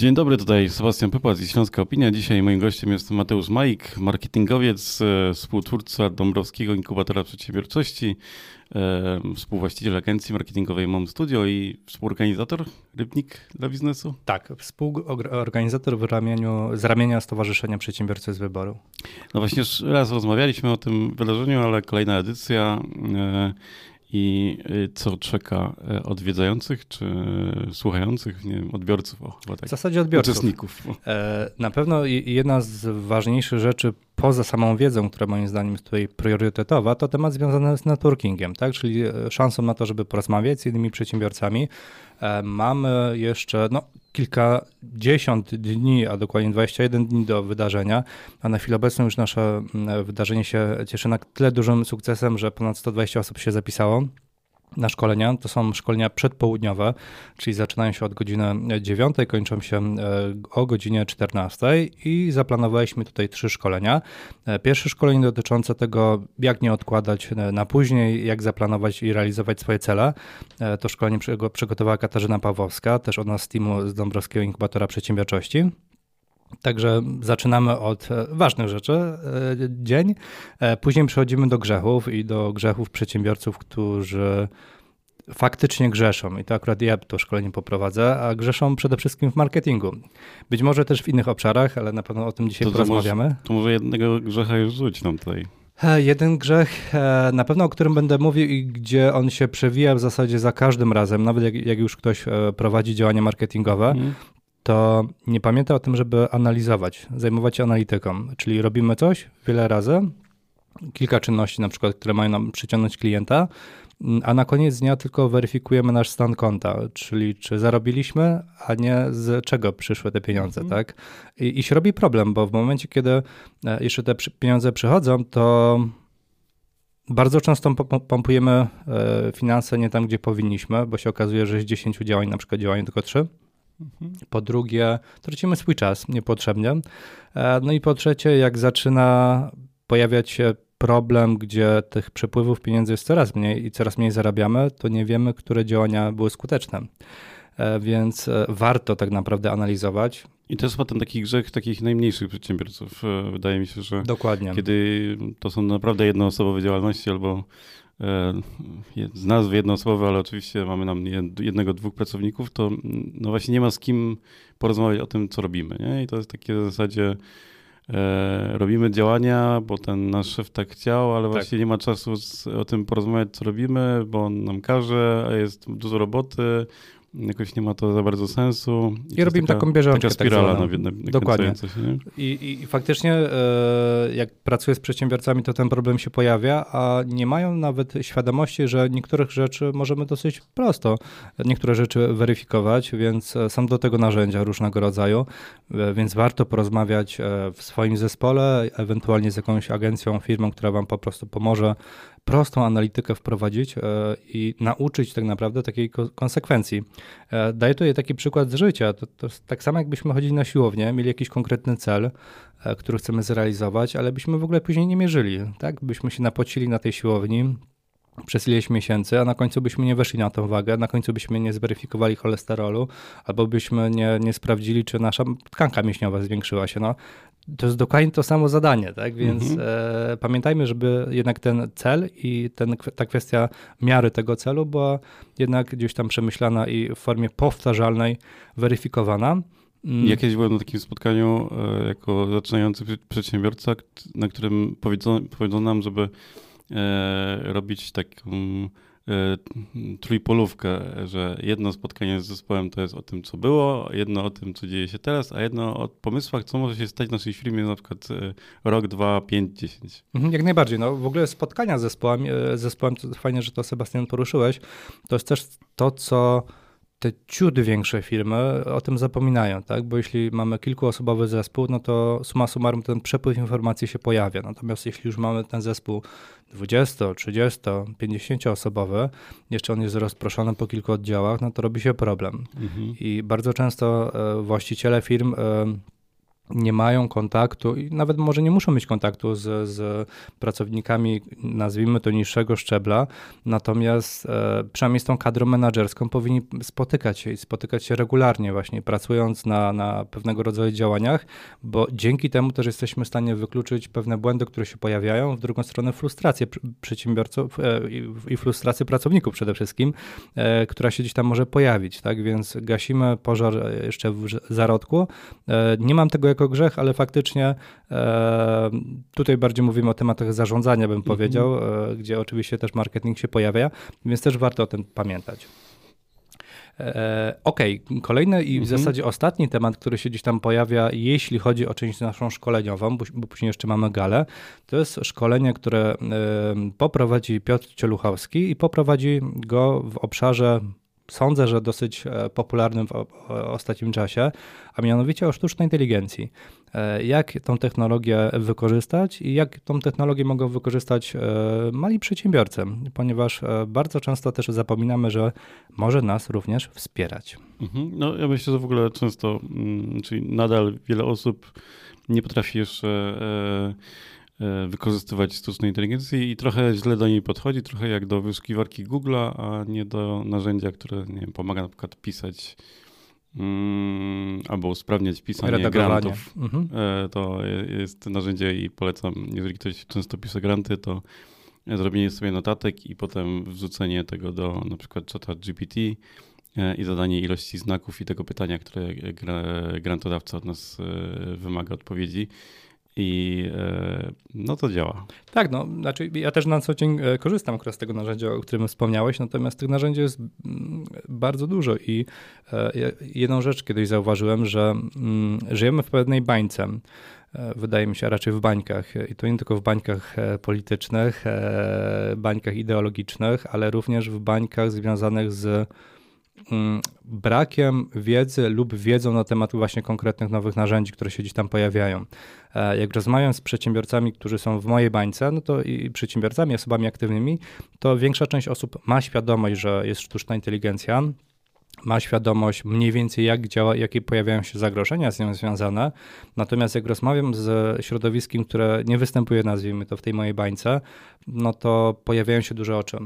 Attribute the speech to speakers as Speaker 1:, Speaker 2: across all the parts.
Speaker 1: Dzień dobry, tutaj Sebastian Pypłac i Śląska Opinia. Dzisiaj moim gościem jest Mateusz Majk, marketingowiec, e, współtwórca Dąbrowskiego Inkubatora Przedsiębiorczości, e, współwłaściciel agencji marketingowej Mom Studio i współorganizator Rybnik dla biznesu.
Speaker 2: Tak, współorganizator w ramieniu, z ramienia Stowarzyszenia Przedsiębiorcy z Wyboru.
Speaker 1: No właśnie już raz rozmawialiśmy o tym wydarzeniu, ale kolejna edycja. E, i y, co czeka e, odwiedzających czy słuchających, nie wiem, odbiorców? O,
Speaker 2: chyba tak. W zasadzie odbiorców.
Speaker 1: Uczestników.
Speaker 2: E, na pewno jedna z ważniejszych rzeczy poza samą wiedzą, która moim zdaniem jest tutaj priorytetowa, to temat związany z networkingiem, tak? czyli e, szansą na to, żeby porozmawiać z innymi przedsiębiorcami. Mamy jeszcze, no, kilkadziesiąt dni, a dokładnie 21 dni do wydarzenia, a na chwilę obecną już nasze mm, wydarzenie się cieszy na tyle dużym sukcesem, że ponad 120 osób się zapisało na szkolenia. To są szkolenia przedpołudniowe, czyli zaczynają się od godziny 9, kończą się e, o godzinie 14 i zaplanowaliśmy tutaj trzy szkolenia. E, pierwsze szkolenie dotyczące tego, jak nie odkładać e, na później, jak zaplanować i realizować swoje cele. To szkolenie przygotowała Katarzyna Pawłowska, też od nas z teamu z Dąbrowskiego Inkubatora Przedsiębiorczości. Także zaczynamy od e, ważnych rzeczy, e, dzień. E, później przechodzimy do grzechów i do grzechów przedsiębiorców, którzy faktycznie grzeszą. I to akurat ja to szkolenie poprowadzę, a grzeszą przede wszystkim w marketingu. Być może też w innych obszarach, ale na pewno o tym dzisiaj to porozmawiamy. To
Speaker 1: może, to może jednego grzecha już rzuć nam tutaj.
Speaker 2: Jeden grzech, na pewno o którym będę mówił i gdzie on się przewija w zasadzie za każdym razem, nawet jak, jak już ktoś prowadzi działania marketingowe, mm to nie pamięta o tym, żeby analizować, zajmować się analityką. Czyli robimy coś wiele razy, kilka czynności na przykład, które mają nam przyciągnąć klienta, a na koniec dnia tylko weryfikujemy nasz stan konta, czyli czy zarobiliśmy, a nie z czego przyszły te pieniądze, mhm. tak? I, I się robi problem, bo w momencie, kiedy e, jeszcze te pieniądze przychodzą, to bardzo często pompujemy e, finanse nie tam, gdzie powinniśmy, bo się okazuje, że z 10 działań na przykład działają tylko 3 po drugie, tracimy swój czas niepotrzebnie. E, no i po trzecie, jak zaczyna pojawiać się problem, gdzie tych przepływów pieniędzy jest coraz mniej i coraz mniej zarabiamy, to nie wiemy, które działania były skuteczne. E, więc e, warto tak naprawdę analizować.
Speaker 1: I to jest potem taki grzech takich najmniejszych przedsiębiorców. Wydaje mi się, że
Speaker 2: Dokładnie.
Speaker 1: kiedy to są naprawdę jednoosobowe działalności albo z nazwy jednoosobowe, ale oczywiście mamy nam jednego, dwóch pracowników, to no właśnie nie ma z kim porozmawiać o tym, co robimy. Nie? I to jest takie w zasadzie e, robimy działania, bo ten nasz szef tak chciał, ale tak. właśnie nie ma czasu z, o tym porozmawiać, co robimy, bo on nam każe, a jest dużo roboty, jakoś nie ma to za bardzo sensu.
Speaker 2: I, I robimy taka, taką bieżączkę.
Speaker 1: Taka spirala tak na,
Speaker 2: Dokładnie. Się, I, I, faktycznie e, jak pracuję z przedsiębiorcami, to ten problem się pojawia, a nie mają nawet świadomości, że niektórych rzeczy możemy dosyć prosto niektóre rzeczy weryfikować, więc e, są do tego narzędzia różnego rodzaju, e, więc warto porozmawiać w swoim zespole, ewentualnie z jakąś agencją, firmą, która wam po prostu pomoże prostą analitykę wprowadzić e, i nauczyć tak naprawdę takiej konsekwencji. E, daję tutaj taki przykład z życia. To, to tak samo jakbyśmy chodzili na siłownię, mieli jakiś konkretny cel, e, który chcemy zrealizować, ale byśmy w ogóle później nie mierzyli. Tak? Byśmy się napocili na tej siłowni, przez ileś miesięcy, a na końcu byśmy nie weszli na tą wagę, na końcu byśmy nie zweryfikowali cholesterolu, albo byśmy nie, nie sprawdzili, czy nasza tkanka mięśniowa zwiększyła się. No, to jest dokładnie to samo zadanie, tak? Więc mhm. e, pamiętajmy, żeby jednak ten cel i ten, ta kwestia miary tego celu była jednak gdzieś tam przemyślana i w formie powtarzalnej weryfikowana.
Speaker 1: Mm. Jakieś byłem na takim spotkaniu e, jako zaczynający przedsiębiorca, na którym powiedzono, powiedzono nam, żeby e, robić taką trójpolówkę, że jedno spotkanie z zespołem to jest o tym, co było, jedno o tym, co dzieje się teraz, a jedno o pomysłach, co może się stać w naszej firmie na przykład e, rok, dwa, pięć, dziesięć.
Speaker 2: Mhm, jak najbardziej. No, w ogóle spotkania z zespołem, e, z zespołem, to fajnie, że to Sebastian poruszyłeś, to jest też to, co te ciut większe firmy o tym zapominają, tak? Bo jeśli mamy kilkuosobowy zespół, no to suma summarum ten przepływ informacji się pojawia. Natomiast jeśli już mamy ten zespół 20, 30, 50 osobowy, jeszcze on jest rozproszony po kilku oddziałach, no to robi się problem. Mhm. I bardzo często e, właściciele firm e, nie mają kontaktu i nawet może nie muszą mieć kontaktu z, z pracownikami, nazwijmy to niższego szczebla, natomiast e, przynajmniej z tą kadrą menedżerską powinni spotykać się i spotykać się regularnie właśnie, pracując na, na pewnego rodzaju działaniach, bo dzięki temu też jesteśmy w stanie wykluczyć pewne błędy, które się pojawiają, w drugą stronę frustrację przedsiębiorców e, i, frustrację pracowników przede wszystkim, e, która się gdzieś tam może pojawić, tak, więc gasimy pożar jeszcze w zarodku. E, nie mam tego jako grzech, ale faktycznie e, tutaj bardziej mówimy o tematach zarządzania, bym mhm. powiedział, e, gdzie oczywiście też marketing się pojawia, więc też warto o tym pamiętać. Okej, okay. kolejny i w mhm. zasadzie ostatni temat, który się gdzieś tam pojawia, jeśli chodzi o część naszą szkoleniową, bo, później jeszcze mamy galę, to jest szkolenie, które poprowadzi Piotr Cieluchowski i poprowadzi go w obszarze sądzę, że dosyć e, popularnym w ostatnim czasie, a mianowicie o sztucznej inteligencji. E, jak tą technologię wykorzystać i jak tą technologię mogą wykorzystać e, mali przedsiębiorcy, ponieważ bardzo często też zapominamy, że może nas również wspierać.
Speaker 1: Mhm. No ja myślę, że w ogóle często, mm, czyli nadal wiele osób nie potrafi jeszcze wykorzystywać sztucznej inteligencji i trochę źle do niej podchodzi, trochę jak do wyszukiwarki Google'a, a nie do narzędzia, które nie wiem, pomaga na przykład pisać mm, albo usprawniać pisanie grantów. Mhm. E, to jest narzędzie i polecam, jeżeli ktoś często pisze granty, to zrobienie sobie notatek i potem wrzucenie tego do na przykład czata GPT e, i zadanie ilości znaków i tego pytania, które grantodawca od nas wymaga odpowiedzi i e, no to działa.
Speaker 2: Tak, no, znaczy ja też na co dzień e, korzystam akurat z tego narzędzia, o którym wspomniałeś, natomiast tych narzędzi jest mm, bardzo dużo i e, jedną rzecz kiedyś zauważyłem, że mm, żyjemy w pewnej bańce wydaje mi się, raczej w bańkach. I to nie tylko w bańkach politycznych, bańkach ideologicznych, ale również w bańkach związanych z brakiem wiedzy lub wiedzą na temat właśnie konkretnych nowych narzędzi, które się gdzieś tam pojawiają. E, jak rozmawiam z przedsiębiorcami, którzy są w mojej bańce, no to i przedsiębiorcami, osobami aktywnymi, to większa część osób ma świadomość, że jest sztuczna inteligencja, ma świadomość mniej więcej jak działa, jakie pojawiają się zagrożenia z nią związane. Natomiast jak rozmawiam z środowiskiem, które nie występuje, nazwijmy to w tej mojej bańce, no to pojawiają się duże oczy.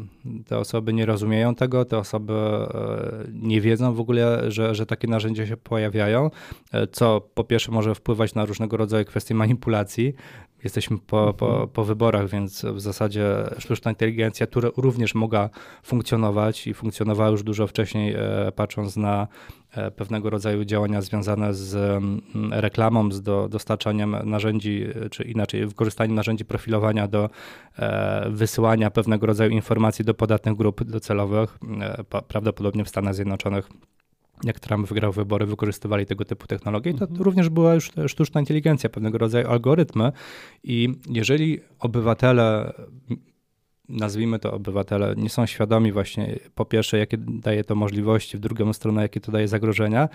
Speaker 2: Te osoby nie rozumieją tego, te osoby e, nie wiedzą w ogóle, że, że takie narzędzia się pojawiają, e, co po pierwsze może wpływać na różnego rodzaju kwestie manipulacji, Jesteśmy po, po, mhm. po wyborach, więc w zasadzie sztuczna inteligencja, która również mogła funkcjonować i funkcjonowała już dużo wcześniej, e, patrząc na e, pewnego rodzaju działania związane z mm, reklamą, z do, dostarczaniem narzędzi, czy inaczej, wykorzystaniem narzędzi profilowania do e, wysyłania pewnego rodzaju informacji do podatnych grup docelowych, prawdopodobnie w Stanach Zjednoczonych jak Trump wygrał wybory, wykorzystywali tego typu technologie, to, to również była już sztuczna inteligencja, pewnego rodzaju algorytmy. I jeżeli obywatele nazwijmy to obywatele, nie są świadomi właśnie po pierwsze, jakie daje to możliwości, w drugą stronę, jakie to daje zagrożenia,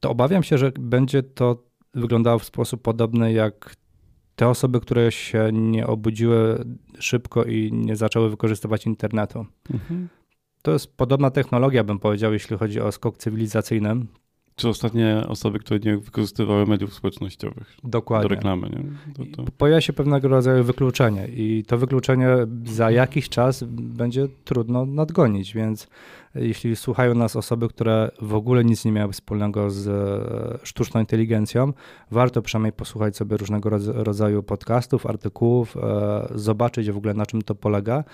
Speaker 2: to obawiam się, że będzie to wyglądało w sposób podobny jak te osoby, które się nie obudziły szybko i nie zaczęły wykorzystywać internetu. Mhm. To jest podobna technologia, bym powiedział, jeśli chodzi o skok cywilizacyjny.
Speaker 1: Czy ostatnie osoby, które nie wykorzystywały mediów społecznościowych
Speaker 2: Dokładnie.
Speaker 1: do reklamy. Nie?
Speaker 2: To, to... Pojawia się pewnego rodzaju wykluczenie i to wykluczenie za jakiś czas będzie trudno nadgonić, więc jeśli słuchają nas osoby, które w ogóle nic nie miały wspólnego z e, sztuczną inteligencją, warto przynajmniej posłuchać sobie różnego rodzaju podcastów, artykułów, e, zobaczyć w ogóle na czym to polega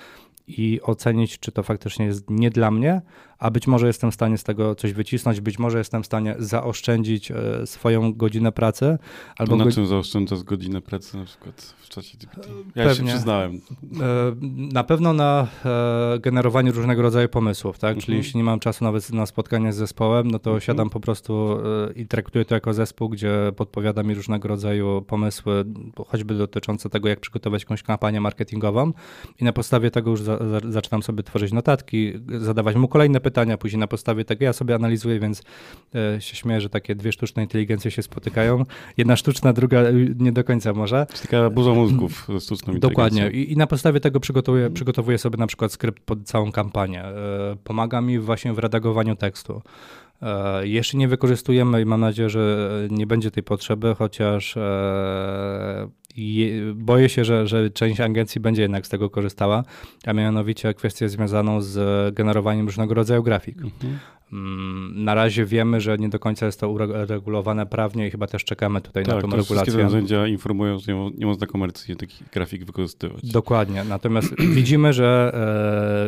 Speaker 2: i ocenić, czy to faktycznie jest nie dla mnie, a być może jestem w stanie z tego coś wycisnąć, być może jestem w stanie zaoszczędzić e, swoją godzinę pracy.
Speaker 1: Albo to na czym zaoszczędzasz godzinę pracy na przykład w czasie GPT? Ja Pewnie. się przyznałem. E,
Speaker 2: na pewno na e, generowaniu różnego rodzaju pomysłów, tak? Mhm. Czyli jeśli nie mam czasu nawet na spotkanie z zespołem, no to mhm. siadam po prostu i traktuję to jako zespół, gdzie podpowiada mi różnego rodzaju pomysły, choćby dotyczące tego, jak przygotować jakąś kampanię marketingową i na podstawie tego już za, za, zaczynam sobie tworzyć notatki, zadawać mu kolejne pytania, później na podstawie tego ja sobie analizuję, więc e, się śmieję, że takie dwie sztuczne inteligencje się spotykają. Jedna sztuczna, druga nie do końca może.
Speaker 1: Taka burza mózgów ze sztuczną
Speaker 2: Dokładnie. I, I, na podstawie tego przygotowuję, przygotowuję sobie na przykład skrypt pod całą kampanię. E, pomaga mi właśnie w redagowaniu tekstu. E, jeszcze nie wykorzystujemy i mam nadzieję, że nie będzie tej potrzeby, chociaż e, boję się, że, że część agencji będzie jednak z tego korzystała, a mianowicie kwestię związaną z generowaniem różnego rodzaju grafik. Mhm. Mm, na razie wiemy, że nie do końca jest to uregulowane prawnie i chyba też czekamy tutaj
Speaker 1: tak,
Speaker 2: na tą regulację.
Speaker 1: Wszystkie narzędzia informują, że nie, można komercyjnie takich grafik wykorzystywać.
Speaker 2: Dokładnie. Natomiast widzimy, że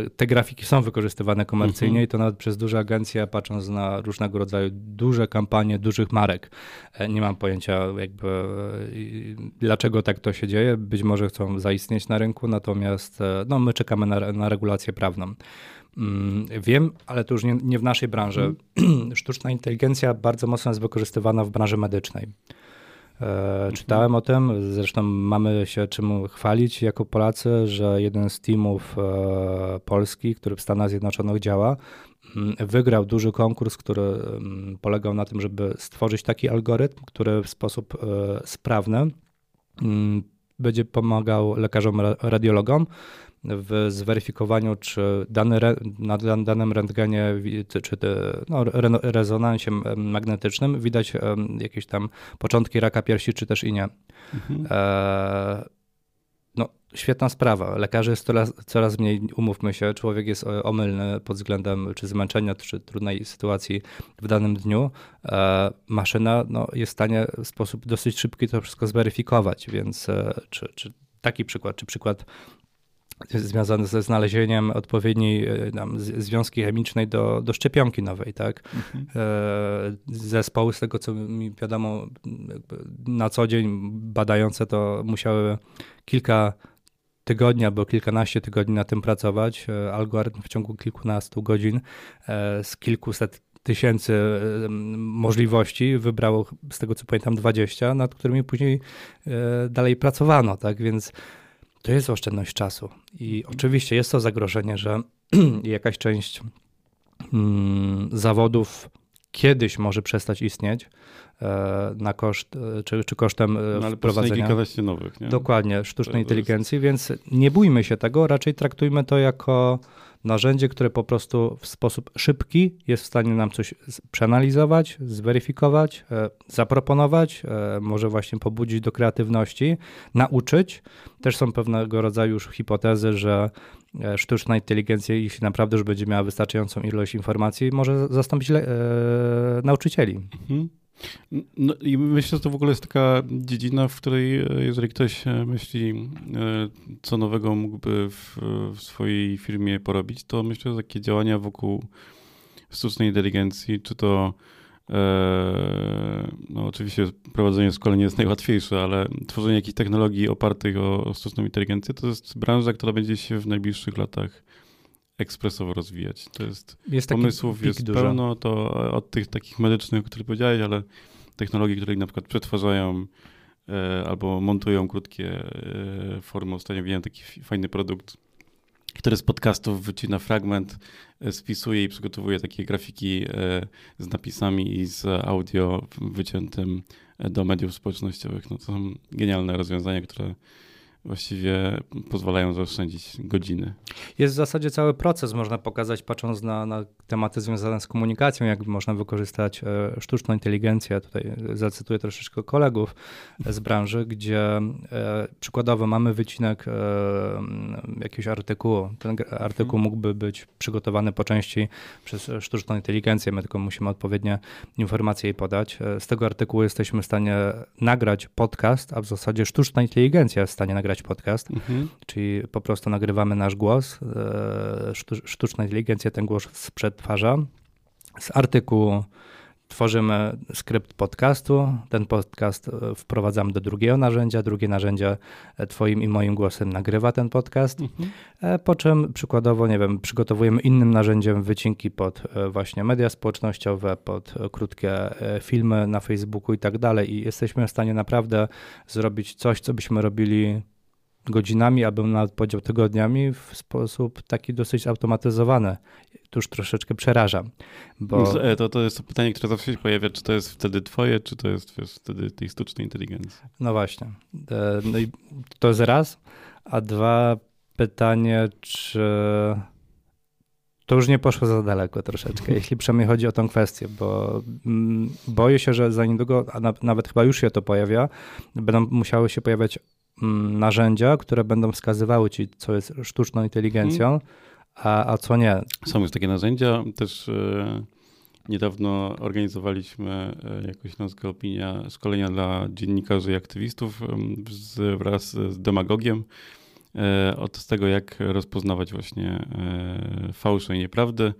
Speaker 2: e, te grafiki są wykorzystywane komercyjnie mhm. i to nawet przez duże agencje, patrząc na różnego rodzaju duże kampanie dużych marek. E, nie mam pojęcia jakby e, dlaczego tak to się dzieje. Być może chcą zaistnieć na rynku, natomiast e, no, my czekamy na, na regulację prawną. Mm, wiem, ale to już nie, nie w naszej branży. Mm. Sztuczna inteligencja bardzo mocno jest wykorzystywana w branży medycznej. E, mhm. czytałem o tym, zresztą mamy się czym chwalić jako Polacy, że jeden z teamów e, Polski, który w Stanach Zjednoczonych działa, mm, wygrał duży konkurs, który mm, polegał na tym, żeby stworzyć taki algorytm, który w sposób e, sprawny będzie pomagał lekarzom, radiologom w zweryfikowaniu, czy dany na danym rentgenie, czy no, rezonansie magnetycznym widać jakieś tam początki raka piersi, czy też i nie. Mhm. E, świetna sprawa. Lekarzy jest coraz, coraz mniej, umówmy się, człowiek jest e, omylny pod względem czy zmęczenia, czy trudnej sytuacji w danym dniu. E, maszyna no, jest w stanie w sposób dosyć szybki to wszystko zweryfikować, więc e, czy, czy taki przykład, czy przykład związany ze znalezieniem odpowiedniej e, tam, związki chemicznej do, do szczepionki nowej, tak? Mhm. E, zespoły, z tego co mi wiadomo, na co dzień badające to musiały kilka tygodni albo kilkanaście tygodni na tym pracować. E, algorytm w ciągu kilkunastu godzin z kilkuset tysięcy możliwości wybrało, z tego co pamiętam, 20, nad którymi później dalej pracowano, tak? Więc to jest oszczędność czasu. I mhm. oczywiście jest to zagrożenie, że jakaś część mm, zawodów kiedyś może przestać istnieć e, na koszt, e, czy, czy kosztem e, no, ale wprowadzenia.
Speaker 1: nowych, nie?
Speaker 2: Dokładnie, sztucznej inteligencji, więc nie bójmy się tego, raczej traktujmy to jako narzędzie, które po prostu w sposób szybki jest w stanie nam coś przeanalizować, zweryfikować, e, zaproponować, e, może właśnie pobudzić do kreatywności, nauczyć. Też są pewnego rodzaju już hipotezy, że e, sztuczna inteligencja, jeśli naprawdę już będzie miała wystarczającą ilość informacji, może zastąpić nauczycieli. Mhm.
Speaker 1: No i myślę, że to w ogóle jest taka dziedzina, w której e, jeżeli ktoś e, myśli, e, co nowego mógłby w, w swojej firmie porobić, to myślę, że takie działania wokół sztucznej inteligencji, czy to no oczywiście prowadzenie szkolenia jest najłatwiejsze, ale tworzenie jakichś technologii opartych o, o sztuczną inteligencję to jest branża, która będzie się w najbliższych latach ekspresowo rozwijać. To jest, jest pomysłów jest dużo. pełno, to od tych takich medycznych, o których powiedziałeś, ale technologii, które na przykład przetwarzają e, albo montują krótkie e, formy ustawienia taki fajny produkt, który z podcastów wycina fragment, e, spisuje i przygotowuje takie grafiki e, z napisami i z audio wyciętym e, do mediów społecznościowych. No to są genialne rozwiązania, które właściwie pozwalają zaoszczędzić godziny.
Speaker 2: Jest w zasadzie cały proces, można pokazać, patrząc na, na tematy związane z komunikacją, jak można wykorzystać e, sztuczną inteligencję. Tutaj zacytuję troszeczkę kolegów z branży, gdzie e, przykładowo mamy wycinek e, jakiegoś artykułu. Ten artykuł mhm. mógłby być przygotowany po części przez sztuczną inteligencję, my tylko musimy odpowiednie informacje jej podać. Z tego artykułu jesteśmy w stanie nagrać podcast, a w zasadzie sztuczna inteligencja jest w stanie nagrać nagrać podcast, mhm. czyli po prostu nagrywamy nasz głos, e, sztuczna inteligencja ten głos przetwarza. Z artykułu tworzymy skrypt podcastu, ten podcast e, wprowadzamy do drugiego narzędzia, drugie narzędzie e, twoim i moim głosem nagrywa ten podcast, mhm. po czym przykładowo, nie wiem, przygotowujemy innym narzędziem wycinki pod właśnie media społecznościowe, pod krótkie filmy na Facebooku i tak dalej i jesteśmy w stanie naprawdę zrobić coś, co byśmy robili godzinami, albo nawet podział tygodniami w sposób taki dosyć automatyzowany. Tu już troszeczkę przeraża. Bo...
Speaker 1: E, to, to jest pytanie, które zawsze się pojawia, czy to jest wtedy twoje, czy to jest wiesz, wtedy tej sztucznej inteligencji.
Speaker 2: No właśnie. E, no i to jest raz. A dwa, pytanie, czy to już nie poszło za daleko troszeczkę, jeśli przynajmniej chodzi o tą kwestię, bo mm, boję się, że za niedługo, a nawet chyba już się to pojawia, będą musiały się pojawiać narzędzia, które będą wskazywały ci, co jest sztuczną inteligencją, hmm. a, a co nie.
Speaker 1: Są już takie narzędzia, też e, niedawno organizowaliśmy e, jako Śląska Opinia szkolenia dla dziennikarzy i aktywistów z, wraz z demagogiem, E, od tego, jak rozpoznawać właśnie fałsze i nieprawdy.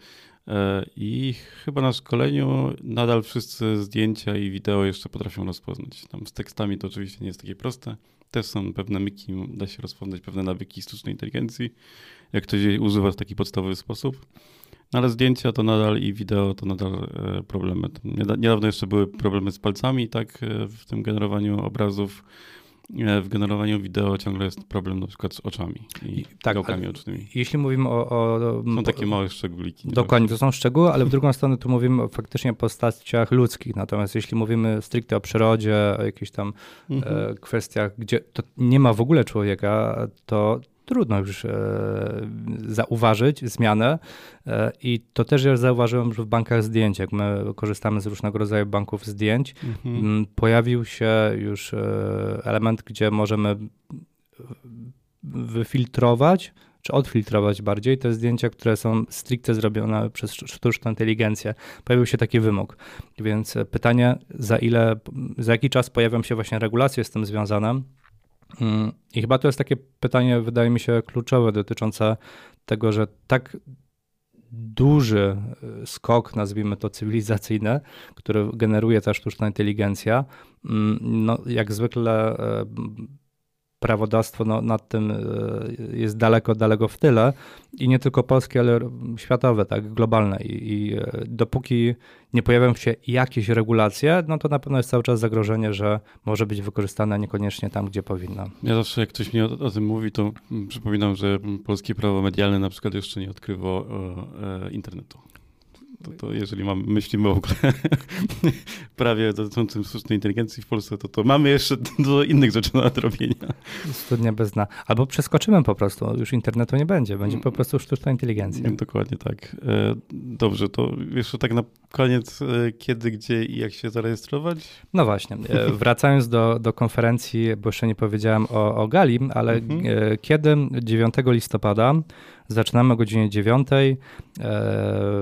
Speaker 1: I chyba na szkoleniu nadal wszyscy zdjęcia i wideo jeszcze potrafią rozpoznać. Tam z tekstami to oczywiście nie jest takie proste. Też są pewne myki, da się rozpoznać pewne nawyki sztucznej inteligencji, jak ktoś jej używa w taki podstawowy sposób. No ale zdjęcia to nadal i wideo to nadal problemy. Niedawno jeszcze były problemy z palcami, tak, w tym generowaniu obrazów E, w generowaniu wideo ciągle jest problem na przykład z oczami i tak, gałkami ocznymi.
Speaker 2: Jeśli mówimy o, o...
Speaker 1: Są takie małe szczególiki.
Speaker 2: Dokładnie, to są szczegóły, ale w drugą stronę tu mówimy faktycznie o postaciach ludzkich. Natomiast jeśli mówimy stricte o przyrodzie, o jakichś tam mhm. e, kwestiach, gdzie to nie ma w ogóle człowieka, to trudno już e, zauważyć zmianę e, i to też ja zauważyłem że w bankach zdjęć, jak my korzystamy z różnego rodzaju banków zdjęć, mhm. pojawił się już e, element, gdzie możemy wyfiltrować czy odfiltrować bardziej te zdjęcia, które są stricte zrobione przez sztuczną inteligencję. Pojawił się taki wymóg. Więc pytanie, za ile, za jaki czas pojawią się właśnie regulacje z tym związane, I chyba to jest takie pytanie, wydaje mi się, kluczowe dotyczące tego, że tak duży y, skok, nazwijmy to cywilizacyjny, który generuje ta sztuczna inteligencja, mm, no, jak zwykle y, prawodawstwo no, nad tym e, jest daleko, daleko w tyle i nie tylko polskie, ale światowe, tak, globalne. I, I, e, dopóki nie pojawią się jakieś regulacje, no to na pewno jest cały czas zagrożenie, że może być wykorzystane niekoniecznie tam, gdzie powinno.
Speaker 1: Ja zawsze, jak ktoś mi o, o tym mówi, to przypominam, że polskie prawo medialne na przykład jeszcze nie odkryło e, internetu to, to jeżeli mam, myślimy ogóle prawie dotyczącym sztucznej inteligencji w Polsce, to, to mamy jeszcze dużo innych rzeczy na nadrobienia.
Speaker 2: Studnia bez dna. Albo przeskoczymy po prostu, już internetu nie będzie, będzie po prostu sztuczna inteligencja.
Speaker 1: Dokładnie tak. E, dobrze, to jeszcze tak na koniec, e, kiedy, gdzie i jak się zarejestrować?
Speaker 2: No właśnie, e, wracając do, do konferencji, bo jeszcze nie powiedziałem o, o Gali, ale mhm. kiedy 9 listopada Zaczynamy o godzinie 9, e,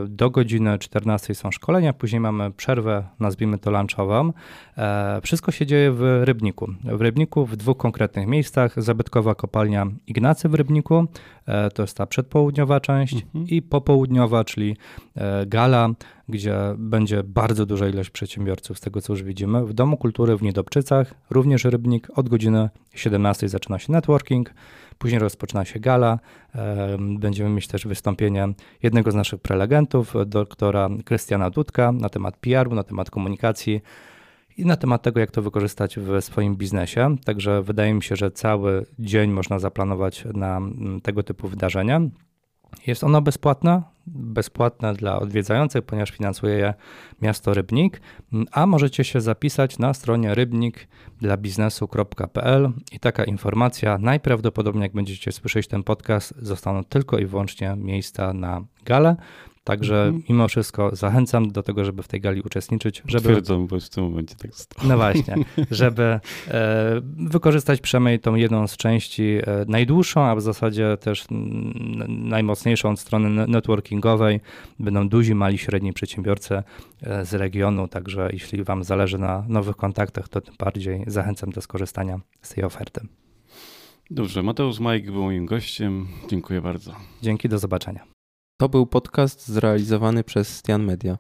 Speaker 2: do godziny 14 są szkolenia, później mamy przerwę, nazwijmy to lunchową. E, wszystko się dzieje w Rybniku. W Rybniku w dwóch konkretnych miejscach. Zabytkowa kopalnia Ignacy w Rybniku, e, to jest ta przedpołudniowa część mhm. i popołudniowa, czyli gala, gdzie będzie bardzo duża ilość przedsiębiorców, z tego co już widzimy. W Domu Kultury w Niedobczycach, również Rybnik, od godziny 17 zaczyna się networking. Później rozpoczyna się gala. Będziemy mieć też wystąpienie jednego z naszych prelegentów, doktora Krystiana Dudka na temat PR-u, na temat komunikacji i na temat tego, jak to wykorzystać w swoim biznesie. Także wydaje mi się, że cały dzień można zaplanować na mm, tego typu wydarzenia. Jest ono bezpłatne, bezpłatne dla odwiedzających, ponieważ finansuje je miasto Rybnik, a możecie się zapisać na stronie rybnik dla biznesu.pl i taka informacja, najprawdopodobniej jak będziecie słyszeć ten podcast, zostaną tylko i wyłącznie miejsca na galę. Także mhm. mimo wszystko zachęcam do tego, żeby w tej gali uczestniczyć. Żeby...
Speaker 1: Twierdzą, bo w tym momencie tak
Speaker 2: stało. No właśnie, żeby e, wykorzystać przynajmniej tą jedną z części e, najdłuższą, a w zasadzie też najmocniejszą od strony networkingowej. Będą duzi, mali, średni przedsiębiorcy e, z regionu, także jeśli wam zależy na nowych kontaktach, to tym bardziej zachęcam do skorzystania z tej oferty.
Speaker 1: Dobrze, Mateusz Majk był moim gościem. Dziękuję bardzo.
Speaker 2: Dzięki, do zobaczenia.
Speaker 3: To był podcast zrealizowany przez Stian Media.